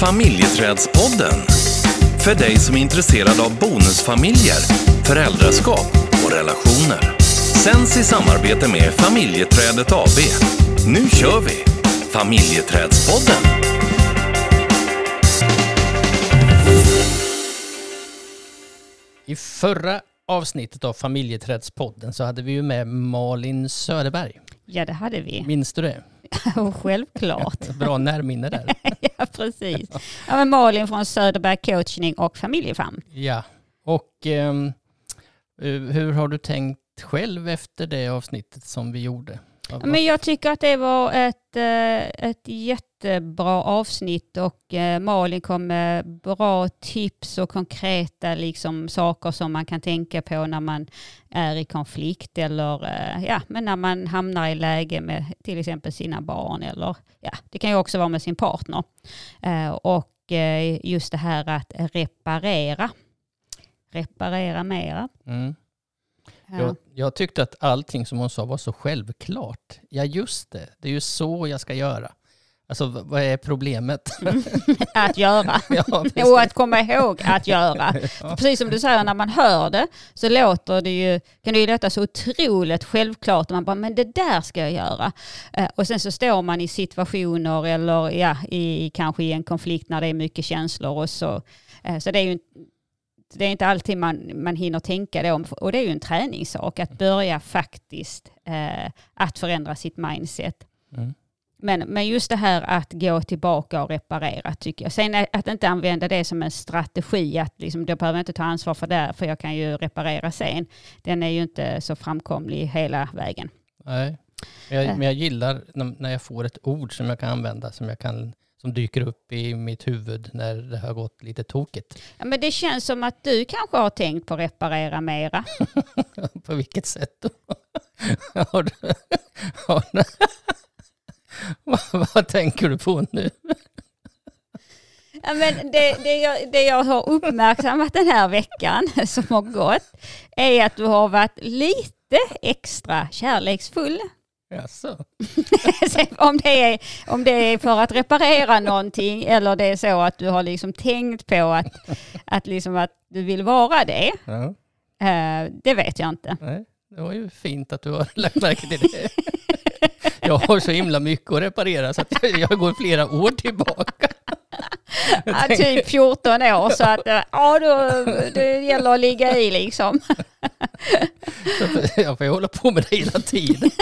Familjeträdspodden. För dig som är intresserad av bonusfamiljer, föräldraskap och relationer. Sänds i samarbete med Familjeträdet AB. Nu kör vi! Familjeträdspodden. I förra avsnittet av Familjeträdspodden så hade vi ju med Malin Söderberg. Ja, det hade vi. Minns du det? Självklart. Bra närminne där. ja, precis. Ja, men Malin från Söderberg coachning och familjefam. Ja, och ehm, eh, hur har du tänkt själv efter det avsnittet som vi gjorde? Men jag tycker att det var ett, eh, ett jättebra avsnitt och eh, Malin kom med bra tips och konkreta liksom, saker som man kan tänka på när man är i konflikt eller eh, ja, men när man hamnar i läge med till exempel sina barn eller ja, det kan ju också vara med sin partner. Och just det här att reparera. Reparera mera. Mm. Ja. Jag, jag tyckte att allting som hon sa var så självklart. Ja, just det. Det är ju så jag ska göra. Alltså, vad är problemet? Att göra. ja. Och att komma ihåg att göra. För Precis som du säger, när man hör det så låter det ju, kan det ju låta så otroligt självklart. Man bara, men det där ska jag göra. Eh, Och sen så står man i situationer eller ja, i, kanske i en konflikt när det är mycket känslor. Och så, eh, så det är ju det är inte alltid man, man hinner tänka det om. Och det är ju en träningssak att börja faktiskt eh, att förändra sitt mindset. Mm. Men, men just det här att gå tillbaka och reparera tycker jag. Sen att inte använda det som en strategi, att liksom, då behöver jag inte ta ansvar för det, för jag kan ju reparera sen. Den är ju inte så framkomlig hela vägen. Nej. Men jag, Eh. men jag gillar när, när jag får ett ord som jag kan använda, som, jag kan, som dyker upp i mitt huvud när det har gått lite tokigt. Ja, men det känns som att du kanske har tänkt på att reparera mera. På vilket sätt då? har du, har du, vad, vad tänker du på nu? Ja, men det, det, jag, det jag har uppmärksammat den här veckan som har gått är att du har varit lite extra kärleksfull. Jaså? Om, det är, om det är för att reparera någonting eller det är så att du har liksom tänkt på att, att, liksom att du vill vara det. Ja, eh, det vet jag inte. nej. Det var ju fint att du har lagt märke till det. Jag har så himla mycket att reparera så att jag, jag går flera år tillbaka. Ja, typ 14 år så att eh, ja, då, det gäller att ligga i liksom. Att jag får hålla på med det hela tiden.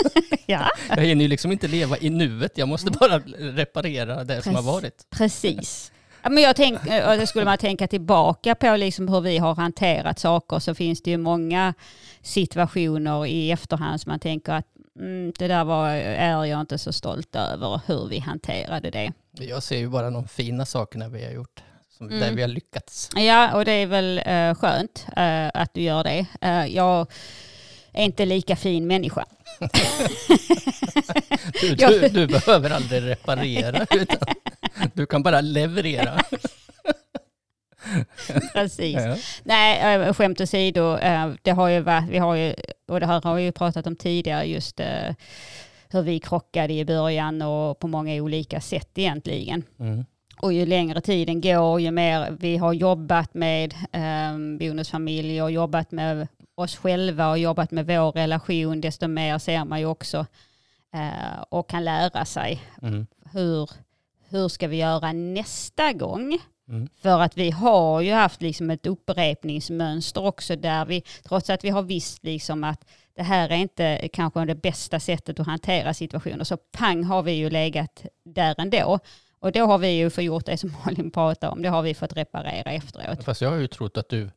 Ja, Jag hinner ju liksom inte leva i nuet. Jag måste bara reparera det som har varit. precis. Ja, men jag tänk, eh, skulle man tänka tillbaka på liksom hur vi har hanterat saker så finns det ju många situationer i efterhand som man tänker att mm, det där var, är jag inte så stolt över hur vi hanterade det. Jag ser ju bara de fina sakerna vi har gjort. Som, Där Mm. vi har lyckats. Ja, och det är väl eh, skönt eh, att du gör det. Eh, jag är inte lika fin människa. Du, du, du behöver aldrig reparera. Utan du kan bara leverera. Precis. Ja. Nej, skämt åsido, det har ju varit, vi har ju, och det här har vi ju pratat om tidigare, just hur vi krockade i början och på många olika sätt egentligen. Mm. Och ju längre tiden går, ju mer vi har jobbat med eh, bonusfamilj och jobbat med oss själva och jobbat med vår relation, desto mer ser man ju också eh, och kan lära sig Mm. hur, hur ska vi göra nästa gång? Mm. För att vi har ju haft liksom ett upprepningsmönster också där vi, trots att vi har visst liksom att det här är inte kanske det bästa sättet att hantera situationer, så pang har vi ju legat där ändå. Och då har vi ju fått gjort det som Malin pratar om, det har vi fått reparera efteråt. Fast jag har ju trott att du...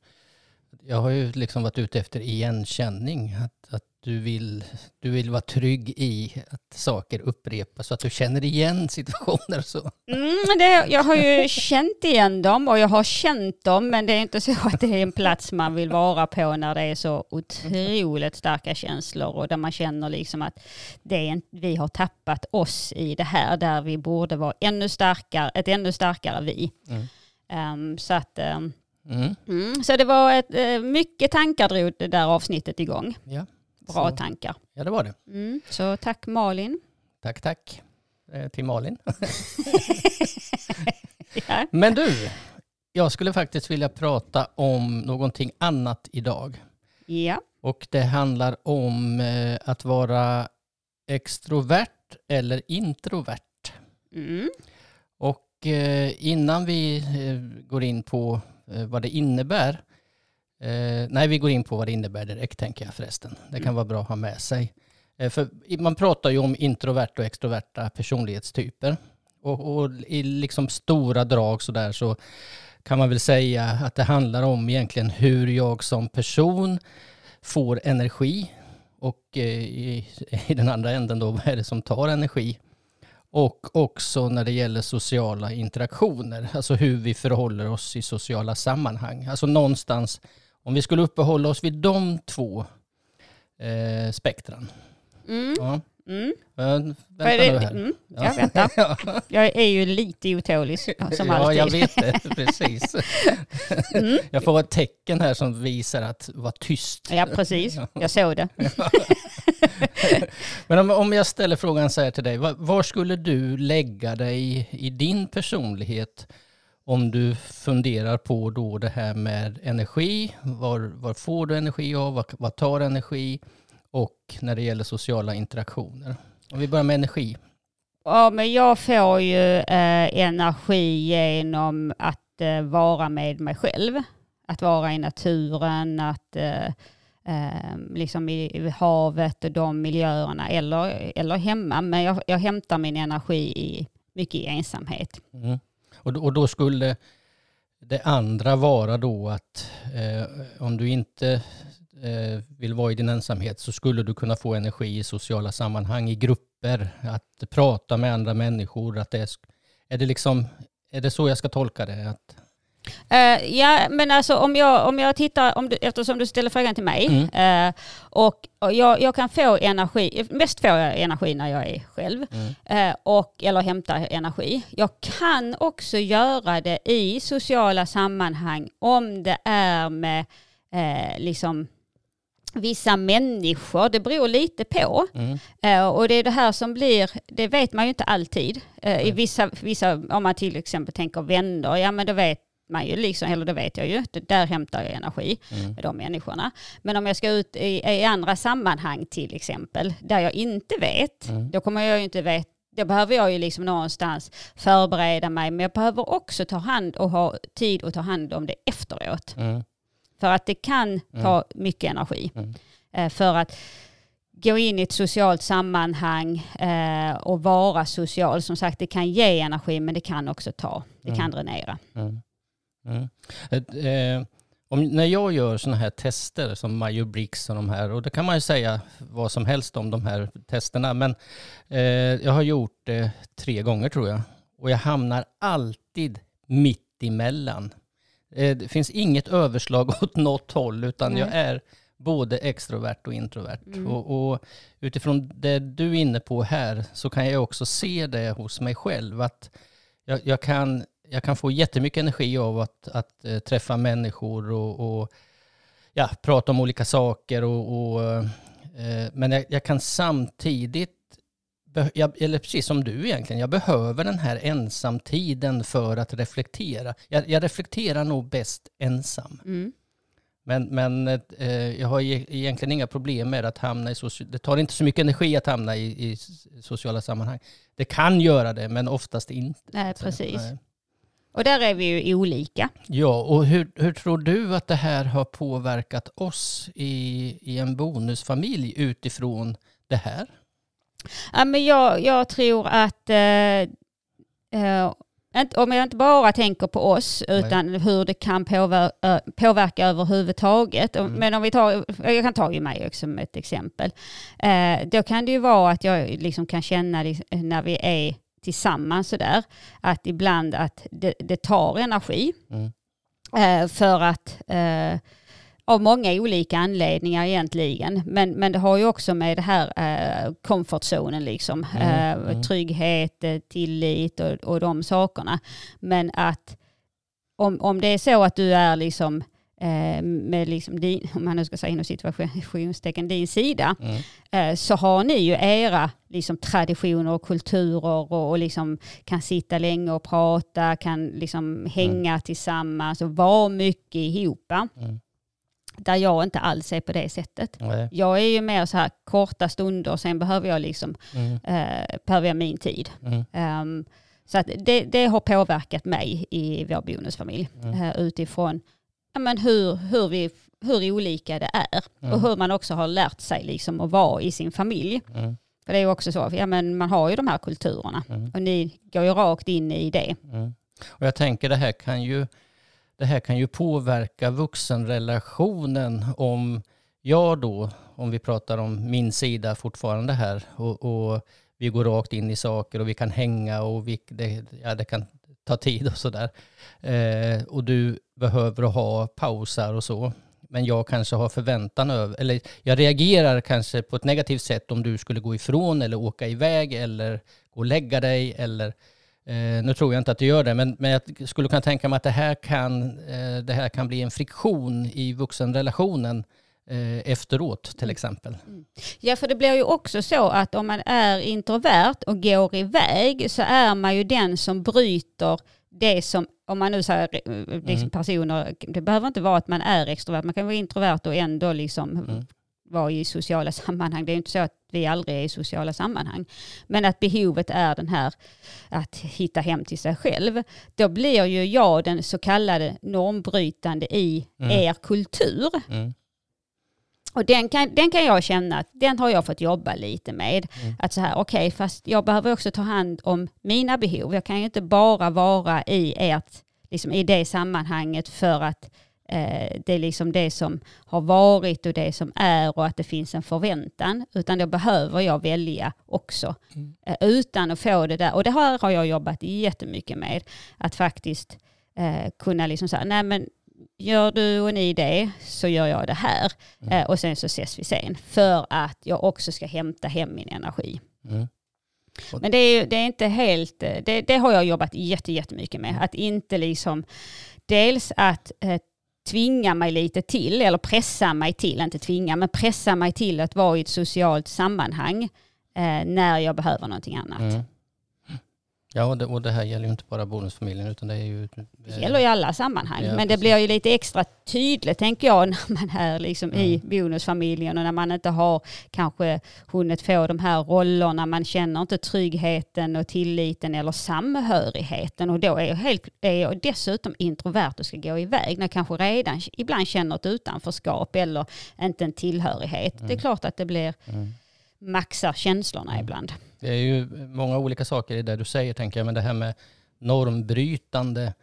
Jag har ju liksom varit ute efter igenkänning. Att, att du, vill, du vill vara trygg i att saker upprepas så att du känner igen situationer och så. Mm, det, jag har ju känt igen dem och jag har känt dem men det är inte så att det är en plats man vill vara på när det är så otroligt starka känslor och där man känner liksom att det är en, vi har tappat oss i det här där vi borde vara ännu starkare, ett ännu starkare vi. Mm. Ehm, så att Mm. mm, så det var ett, eh, mycket tankar drog det där avsnittet igång. Ja. Bra Så- tankar. ja, det var det. Mm, så tack Malin. Tack, tack. Eh, till Malin. Ja. Men du, jag skulle faktiskt vilja prata om någonting annat idag. Ja. Och det handlar om eh, att vara extrovert eller introvert. Mm. Och eh, innan vi eh, går in på eh, vad det innebär, eh, nej vi går in på vad det innebär direkt tänker jag förresten. Det kan Mm. vara bra att ha med sig. Eh, för man pratar ju om introverta och extroverta personlighetstyper. Och, och i liksom stora drag så där så kan man väl säga att det handlar om egentligen hur jag som person får energi och eh, i, i den andra änden då vad är det som tar energi. Och också när det gäller sociala interaktioner, alltså hur vi förhåller oss i sociala sammanhang. Alltså någonstans, om vi skulle uppehålla oss vid de två eh, spektran. Mm. Ja. Mm. Vänta nu här. Mm. Jag väntar. Ja, Jag är ju lite otålig som ja, alltid. jag vet det. Precis. Mm. Jag får ett tecken här som visar att vara tyst. Ja, precis. Jag såg det. Men om, om jag ställer frågan så här till dig, var, var skulle du lägga dig i din personlighet om du funderar på då det här med energi? Var, var får du energi av? Vad, vad tar energi? Och när det gäller sociala interaktioner. Om vi börjar med energi. Ja, men jag får ju eh, energi genom att eh, vara med mig själv. Att vara i naturen, att eh, eh, liksom i, i havet och de miljöerna eller, eller hemma. Men jag, jag hämtar min energi i, mycket i ensamhet. Mm. Och, då- och då skulle det andra vara då att eh, om du inte eh, vill vara i din ensamhet så skulle du kunna få energi i sociala sammanhang, i grupper, att prata med andra människor. Att det är, är, det liksom, är det så jag ska tolka det? Att, Eh, ja, men alltså om jag, om jag tittar, om du, eftersom du ställer frågan till mig, eh, och, och jag, jag kan få energi, mest får jag energi när jag är själv, mm. eh, och, eller hämtar energi. Jag kan också göra det i sociala sammanhang om det är med liksom vissa människor, det beror lite på. Mm. Eh, och det är det här som blir, det vet man ju inte alltid. Eh, I Nej. vissa, vissa, om man till exempel tänker vänner, ja men då vet man ju liksom, eller det vet jag ju, det, där hämtar jag energi Mm. med de människorna. Men om jag ska ut i, i andra sammanhang till exempel, där jag inte vet, Mm. då kommer jag ju inte veta då behöver jag ju liksom någonstans förbereda mig, men jag behöver också ta hand och ha tid att ta hand om det efteråt. Mm. För att det kan ta mycket energi. Mm. Eh, för att gå in i ett socialt sammanhang eh, och vara social. Som sagt, det kan ge energi men det kan också ta. Det kan dränera. Mm. Mm. Eh, om, när jag gör sådana här tester som Majo Briggs och de här, och det kan man ju säga vad som helst om de här testerna, men eh, jag har gjort det tre gånger tror jag. Och jag hamnar alltid mitt emellan. Eh, det finns inget överslag åt något håll, utan Nej. jag är både extrovert och introvert. Mm. Och, och utifrån det du är inne på här så kan jag också se det hos mig själv, att jag, jag, kan, jag kan få jättemycket energi av att, att eh, träffa människor och, och ja, prata om olika saker. Och, och, eh, men jag, jag kan samtidigt, jag, eller precis som du egentligen, jag behöver den här ensamtiden för att reflektera. Jag, jag reflekterar nog bäst ensam. Mm. Men, men eh, jag har e- egentligen inga problem med att hamna i social... Det tar inte så mycket energi att hamna i, i sociala sammanhang. Det kan göra det, men oftast inte. Nej, precis. Nej. Och där är vi ju olika. Ja, och hur, hur tror du att det här har påverkat oss i, i en bonusfamilj utifrån det här? Ja, men jag, jag tror att eh, eh, om jag inte bara tänker på oss utan hur det kan påverka, påverka överhuvudtaget. Mm. Men om vi tar, jag kan ta ju mig som ett exempel. Eh, då kan det ju vara att jag liksom kan känna det, när vi är tillsammans sådär, att ibland att det, det tar energi. Mm. Eh, för att eh, av många olika anledningar egentligen. Men, men det har ju också med det här eh, comfortzonen liksom. Mm, Eh, mm. Trygghet, eh, tillit och, och de sakerna. Men att om, om det är så att du är liksom med liksom din, om man nu ska säga inom situationstecken, din sida, Mm. eh, så har ni ju era liksom, traditioner och kulturer och, och liksom kan sitta länge och prata, kan liksom hänga tillsammans och vara mycket ihop. Mm. Där jag inte alls är på det sättet. Nej. Jag är ju mer så här korta stunder, sen behöver jag liksom, Mm. eh, behöver jag min tid. Mm. Ehm, så det, det har påverkat mig i vår bonusfamilj Mm. eh, utifrån ja, men hur, hur, vi, hur olika det är Mm. och hur man också har lärt sig liksom att vara i sin familj. Mm. För det är ju också så, ja, men man har ju de här kulturerna Mm. och ni går ju rakt in i det. Och jag tänker det här kan ju det här kan ju påverka vuxenrelationen om jag då, om vi pratar om min sida fortfarande här och, och vi går rakt in i saker och vi kan hänga och vi, det, ja, det kan ta tid och sådär. Eh, och du behöver ha pausar och så. Men jag kanske har förväntan över, eller jag reagerar kanske på ett negativt sätt om du skulle gå ifrån eller åka iväg eller gå och lägga dig eller Eh, nu tror jag inte att du gör det, men, men jag skulle kunna tänka mig att det här kan, eh, det här kan bli en friktion i vuxenrelationen eh, efteråt till exempel. Ja, för det blir ju också så att om man är introvert och går iväg så är man ju den som bryter det som, om man nu säger eh, liksom Mm. personer, det behöver inte vara att man är extrovert, man kan vara introvert och ändå liksom Mm. vara i sociala sammanhang. Det är ju inte så att vi aldrig är i sociala sammanhang. Men att behovet är den här att hitta hem till sig själv. Då blir ju jag den så kallade normbrytande i Mm. er kultur. Mm. Och den kan, den kan jag känna att den har jag fått jobba lite med. Mm. Att så här, okej, fast jag behöver också ta hand om mina behov. Jag kan ju inte bara vara i ert, liksom i det sammanhanget för att eh, det är liksom det som har varit och det som är och att det finns en förväntan. Utan då behöver jag välja också. Mm. Eh, utan att få det där. Och det här har jag jobbat jättemycket med. Att faktiskt eh, kunna liksom säga, nej men gör du och ni det så gör jag det här. Mm. Eh, och sen så ses vi sen. För att jag också ska hämta hem min energi. Mm. Men det är, det är inte helt, eh, det, det har jag jobbat jätte, jättemycket med. Att inte liksom, dels att eh, tvinga mig lite till, eller pressa mig till, inte tvinga, men pressa mig till att vara i ett socialt sammanhang eh, när jag behöver någonting annat. Mm. Ja, och det, och det här gäller ju inte bara bonusfamiljen utan det är ju... Det gäller i alla sammanhang. Ja, men det blir ju lite extra tydligt tänker jag när man är liksom i Mm. bonusfamiljen och när man inte har kanske hunnit få de här rollerna. Man känner inte tryggheten och tilliten eller samhörigheten och då är jag, helt, är jag dessutom introvert och ska gå iväg när jag kanske redan ibland känner ett utanförskap eller inte en tillhörighet. Det är klart att det blir Mm. maxar känslorna ibland. Det är ju många olika saker i det du säger tänker jag, men det här med normbrytande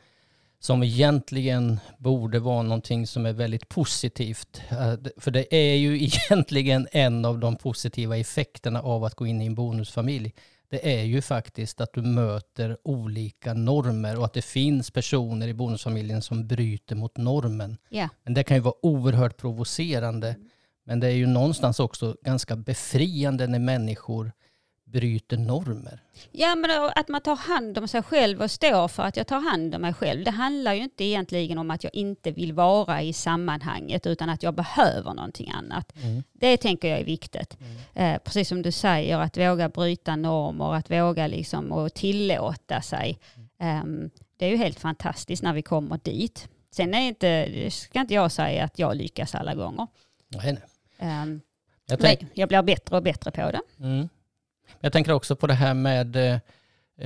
som egentligen borde vara någonting som är väldigt positivt. Eh, För det är ju egentligen en av de positiva effekterna av att gå in i en bonusfamilj. Det är ju faktiskt att du möter olika normer och att det finns personer i bonusfamiljen som bryter mot normen. Ja. Men det kan ju vara oerhört provocerande. Men det är ju någonstans också ganska befriande när människor bryter normer. Ja, men att man tar hand om sig själv och står för att jag tar hand om mig själv. Det handlar ju inte egentligen om att jag inte vill vara i sammanhanget utan att jag behöver någonting annat. Mm. Det tänker jag är viktigt. Eh, precis som du säger, att våga bryta normer, att våga liksom och tillåta sig. Ehm, det är ju helt fantastiskt när vi kommer dit. Sen är inte, ska inte jag säga att jag lyckas alla gånger. Nej, nej. Ehm, Jag, tänk, jag blir bättre och bättre på det jag tänker också på det här med, eh,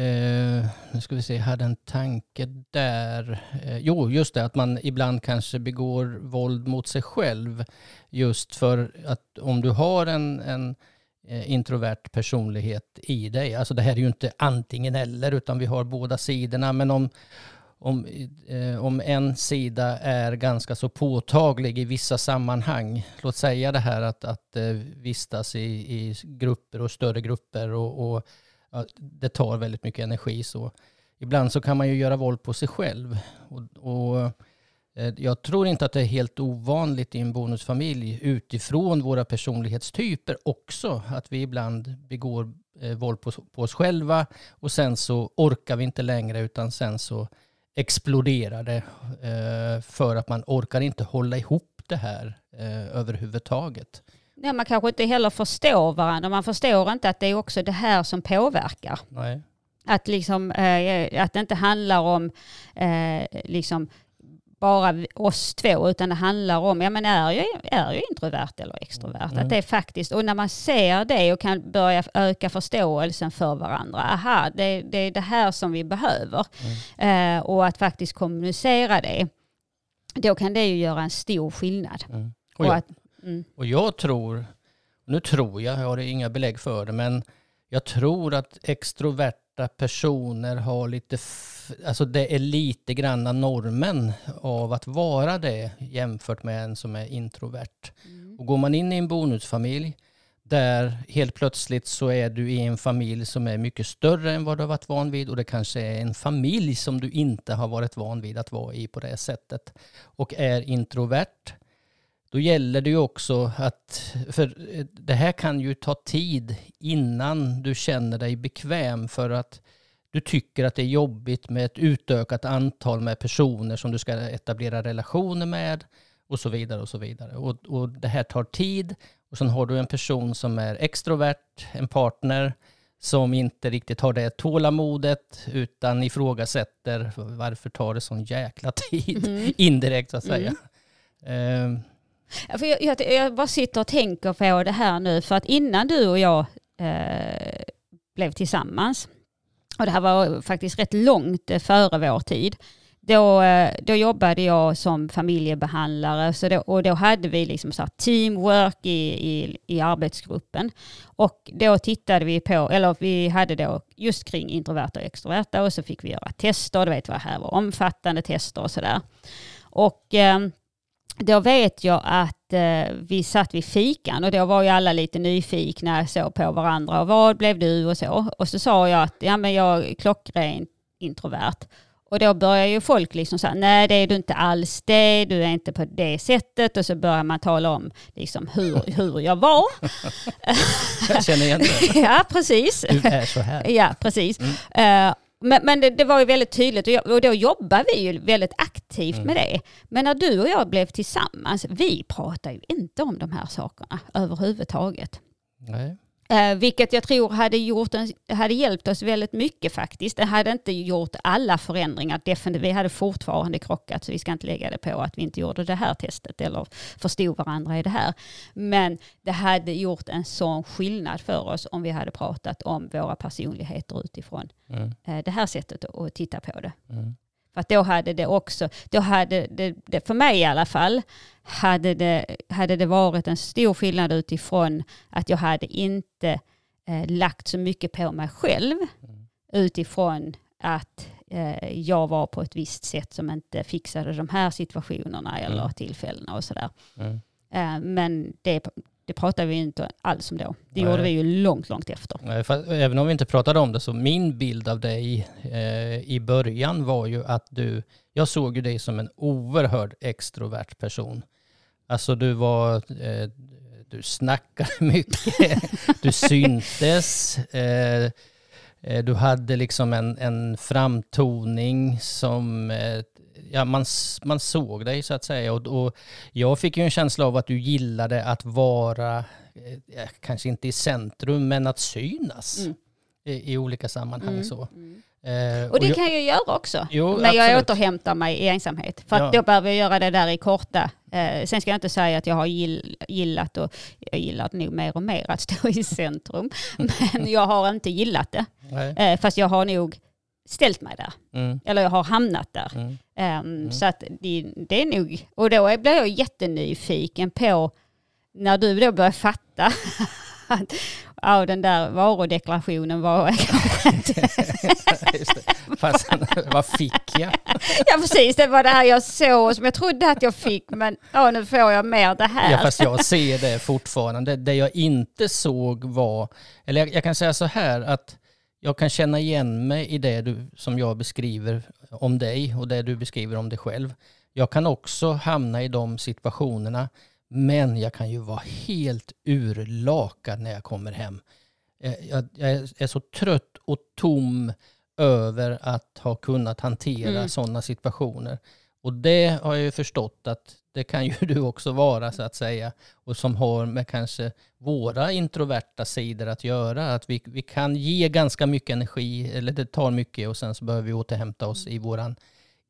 eh, nu ska vi se, jag hade en tanke där. Eh, jo, just det, att man ibland kanske begår våld mot sig själv. Just för att om du har en, en eh, introvert personlighet i dig, alltså det här är ju inte antingen eller, utan vi har båda sidorna, men om om, eh, om en sida är ganska så påtaglig i vissa sammanhang, låt säga det här att, att eh, vistas i, i grupper och större grupper och, och ja, det tar väldigt mycket energi så. Ibland så kan man ju göra våld på sig själv. Och, och eh, jag tror inte att det är helt ovanligt i en bonusfamilj utifrån våra personlighetstyper också, att vi ibland begår eh, våld på, på oss själva och sen så orkar vi inte längre utan sen så exploderade eh, för att man orkar inte hålla ihop det här eh, överhuvudtaget. Nej, man kanske inte heller förstår varandra. Man förstår inte att det är också det här som påverkar. Nej. Att, liksom, eh, att det inte handlar om liksom bara oss två, utan det handlar om, ja men är jag, är jag introvert eller extrovert? Mm. Att det är faktiskt, och när man ser det och kan börja öka förståelsen för varandra, aha, det, det är det här som vi behöver. Mm. Eh, och att faktiskt kommunicera det, då kan det ju göra en stor skillnad. Mm. Och, Och jag, att, mm, och jag tror, nu tror jag, jag har inga belägg för det, men jag tror att extroverta personer har lite, alltså det är lite granna normen av att vara det jämfört med en som är introvert. Och går man in i en bonusfamilj där helt plötsligt så är du i en familj som är mycket större än vad du har varit van vid och det kanske är en familj som du inte har varit van vid att vara i på det sättet och är introvert då gäller det ju också att, för det här kan ju ta tid innan du känner dig bekväm för att du tycker att det är jobbigt med ett utökat antal med personer som du ska etablera relationer med och så vidare och så vidare. Och, och det här tar tid och sen har du en person som är extrovert, en partner som inte riktigt har det tålamodet utan ifrågasätter varför tar det sån jäkla tid Mm. indirekt så att säga. Ehm, Ja, för jag, jag, jag bara sitter och tänker på det här nu, för att innan du och jag eh, blev tillsammans, och det här var faktiskt rätt långt eh, före vår tid, då, eh, då jobbade jag som familjebehandlare så då, och då hade vi liksom så här teamwork i, i, i arbetsgruppen. Och då tittade vi på, eller vi hade då just kring introverta och extroverta och så fick vi göra tester, du vet vad det här var, omfattande tester och sådär. Och eh, då vet jag att eh, vi satt vid fikan och då var ju alla lite nyfikna så på varandra. Och vad blev du och så? Och så sa jag att ja, men jag är klockren introvert. Och då börjar ju folk liksom säga, nej det är du inte alls det, du är inte på det sättet. Och så börjar man tala om liksom hur, hur jag var. jag känner igen det. ja, precis. Du är så här. Ja, precis. Eh, men men det, det var ju väldigt tydligt och, jag, och då jobbar vi ju väldigt aktivt med det. Men när du och jag blev tillsammans, vi pratar ju inte om de här sakerna överhuvudtaget. Nej. Eh, vilket jag tror hade, gjort en, hade hjälpt oss väldigt mycket faktiskt. Det hade inte gjort alla förändringar. Definitivt, vi hade fortfarande krockat så vi ska inte lägga det på att vi inte gjorde det här testet eller förstod varandra i det här. Men det hade gjort en sån skillnad för oss om vi hade pratat om våra personligheter utifrån Mm. eh, det här sättet att- titta på det. Mm. För att då hade det också, då hade det, det, för mig i alla fall, hade det, hade det varit en stor skillnad utifrån att jag hade inte eh, lagt så mycket på mig själv utifrån att eh, jag var på ett visst sätt som inte fixade de här situationerna eller Mm. tillfällena och sådär. Mm. Eh, men det, det pratade vi inte alls om då. Det Nej. gjorde vi ju långt, långt efter. Nej, för, även om vi inte pratade om det så min bild av dig eh, i början var ju att du, jag såg ju dig som en oerhörd extrovert person. Alltså du var, eh, du snackade mycket, du syntes, eh, eh, du hade liksom en, en framtoning som, eh, ja man, man såg dig så att säga. Och, och jag fick ju en känsla av att du gillade att vara, eh, kanske inte i centrum, men att synas Mm. i, i olika sammanhang. Mm. Så. Mm. Eh, Och det jag- kan jag göra också. Jo, men jag absolut. återhämtar mig i ensamhet. För att Ja. då behöver jag göra det där i korta. Eh, sen ska jag inte säga att jag har gill, gillat och jag gillar nog mer och mer att stå i centrum. Men jag har inte gillat det. Eh, fast jag har nog ställt mig där. Mm, Eller jag har hamnat där. mm, Ehm, Så att det, det är nog, och då blir jag jättenyfiken på när du då börjar fatta att ja, den där varudeklarationen var kanske inte vad fick jag? Ja precis, det var det här jag såg som jag trodde att jag fick men ja, nu får jag mer det här. Ja, fast jag ser det fortfarande. Det jag inte såg var, eller jag, jag kan säga så här att jag kan känna igen mig i det du, som jag beskriver om dig och det du beskriver om dig själv. Jag kan också hamna i de situationerna, men jag kan ju vara helt urlakad när jag kommer hem. Eh, Jag, jag är så trött och tom, över att ha kunnat hantera Mm. sådana situationer. Och det har jag ju förstått att det kan ju du också vara så att säga. Och som har med kanske våra introverta sidor att göra. Att vi, vi kan ge ganska mycket energi, eller det tar mycket och sen så behöver vi återhämta oss i våran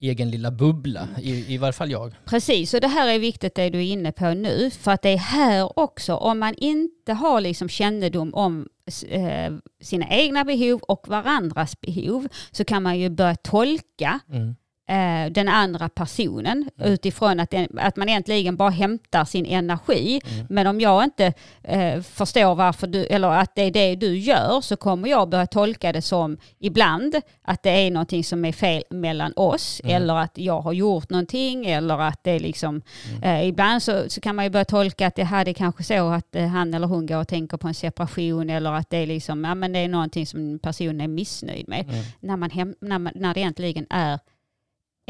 egen lilla bubbla. I, i varje fall jag. Precis, och det här är viktigt det du är inne på nu. För att det är här också, om man inte har liksom kännedom om eh, sina egna behov och varandras behov så kan man ju börja tolka Mm. Eh, den andra personen utifrån att, den, att man egentligen bara hämtar sin energi. Men om jag inte eh, förstår varför du, eller att det är det du gör så kommer jag börja tolka det som ibland att det är någonting som är fel mellan oss eller att jag har gjort någonting eller att det är liksom eh, ibland så, så kan man ju börja tolka att det hade kanske så att eh, han eller hon går och tänker på en separation eller att det är liksom, ja men det är någonting som personen är missnöjd med. När, man hem, när, man, när det egentligen är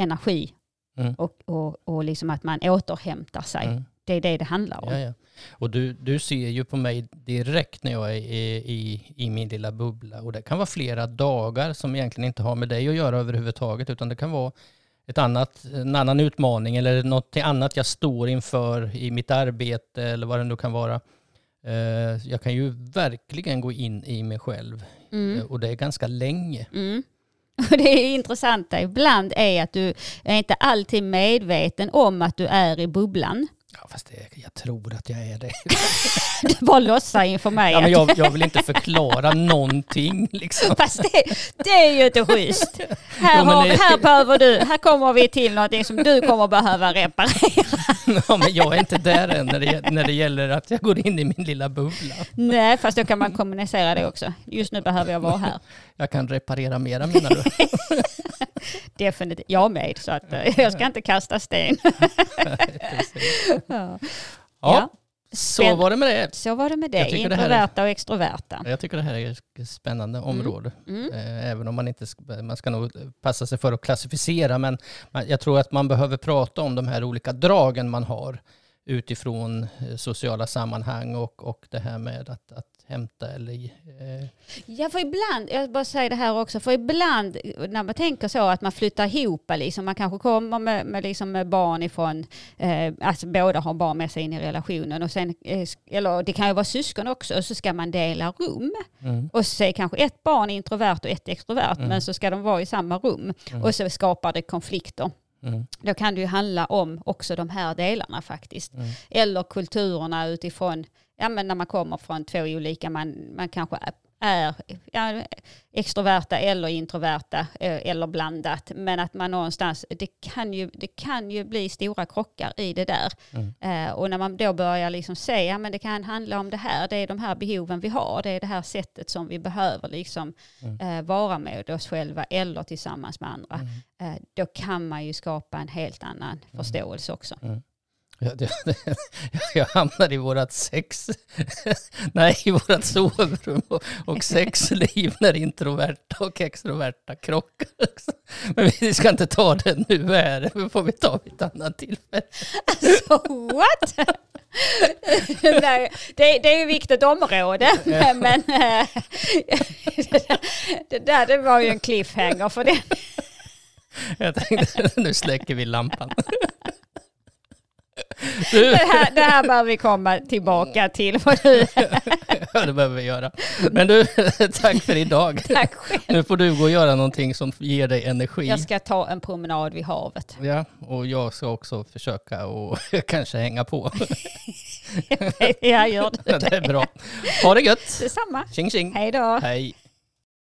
energi Mm. och, och, och liksom att man återhämtar sig. Mm. Det är det det handlar om. Ja, ja. Och du, du ser ju på mig direkt när jag är i, i, i min lilla bubbla. Och det kan vara flera dagar som egentligen inte har med dig att göra överhuvudtaget. Utan det kan vara ett annat, en annan utmaning eller något annat jag står inför i mitt arbete eller vad det nu kan vara. Eh, Jag kan ju verkligen gå in i mig själv. Mm. Eh, Och det är ganska länge. Mm. Och det är intressanta ibland är att du är inte alltid medveten om att du är i bubblan. Ja, fast det, jag tror att jag är det. Du bara låtsar inför mig. Ja, men jag, jag vill inte förklara någonting liksom. Fast det, det är ju inte schysst. Här, Jo, har, det- här behöver du, här kommer vi till någonting som du kommer behöva reparera. Ja, men jag är inte där än när det, när det gäller att jag går in i min lilla bubbla. Nej, fast då kan man kommunicera det också. Just nu behöver jag vara här. Jag kan reparera mera menar du? Definitivt. Jag med, så att eh, jag ska inte kasta sten. Ja. Ja, så var det med det. Så var det med det. tycker det är- Introverta och extroverta. Jag tycker det här är ett spännande område. Mm. Eh, Även om man inte man ska nog passa sig för att klassificera. Men jag tror att man behöver prata om de här olika dragen man har utifrån eh, sociala sammanhang och, och det här med att, att hämta eller eh, Ja, för ibland, jag bara säger det här också, för ibland när man tänker så att man flyttar ihop, liksom, man kanske kommer med, med, liksom med barn ifrån, eh, alltså båda har barn med sig in i relationen och sen, eh, eller det kan ju vara syskon också, och så ska man dela rum. mm, Och så är kanske ett barn introvert och ett extrovert, men så ska de vara i samma rum. Och så skapar det konflikter. Mm, Då kan det ju handla om också de här delarna faktiskt. Mm. Eller kulturerna utifrån, ja men när man kommer från två olika, man, man kanske är ja, extroverta eller introverta eh, eller blandat. Men att man någonstans, det kan ju, det kan ju bli stora krockar i det där. Mm. Eh, och när man då börjar liksom säga, ja men det kan handla om det här, det är de här behoven vi har, det är det här sättet som vi behöver liksom eh, vara med oss själva eller tillsammans med andra. Eh, då kan man ju skapa en helt annan förståelse också. Ja, det, det, jag hamnade i vårat sex, nej i vårat sovrum och, och sexliv när introverta och extroverta krockar. Men vi ska inte ta det nu här, det får vi ta vid ett annat tillfälle. Så what? Nej, det, det är ju ett viktigt område, men, men eh, det där det var ju en cliffhanger för det. Jag tänkte, nu släcker vi lampan. Du, Det här, det här behöver vi komma tillbaka till. För du, ja, det behöver vi göra. Men du, tack för idag. tack själv. Nu får du gå och göra någonting som ger dig energi. Jag ska ta en promenad vid havet. Ja, och jag ska också försöka och kanske hänga på. Jag gör det. Det är bra. Ha det gött! Detsamma. Tjing tjing! Hej då. Hej!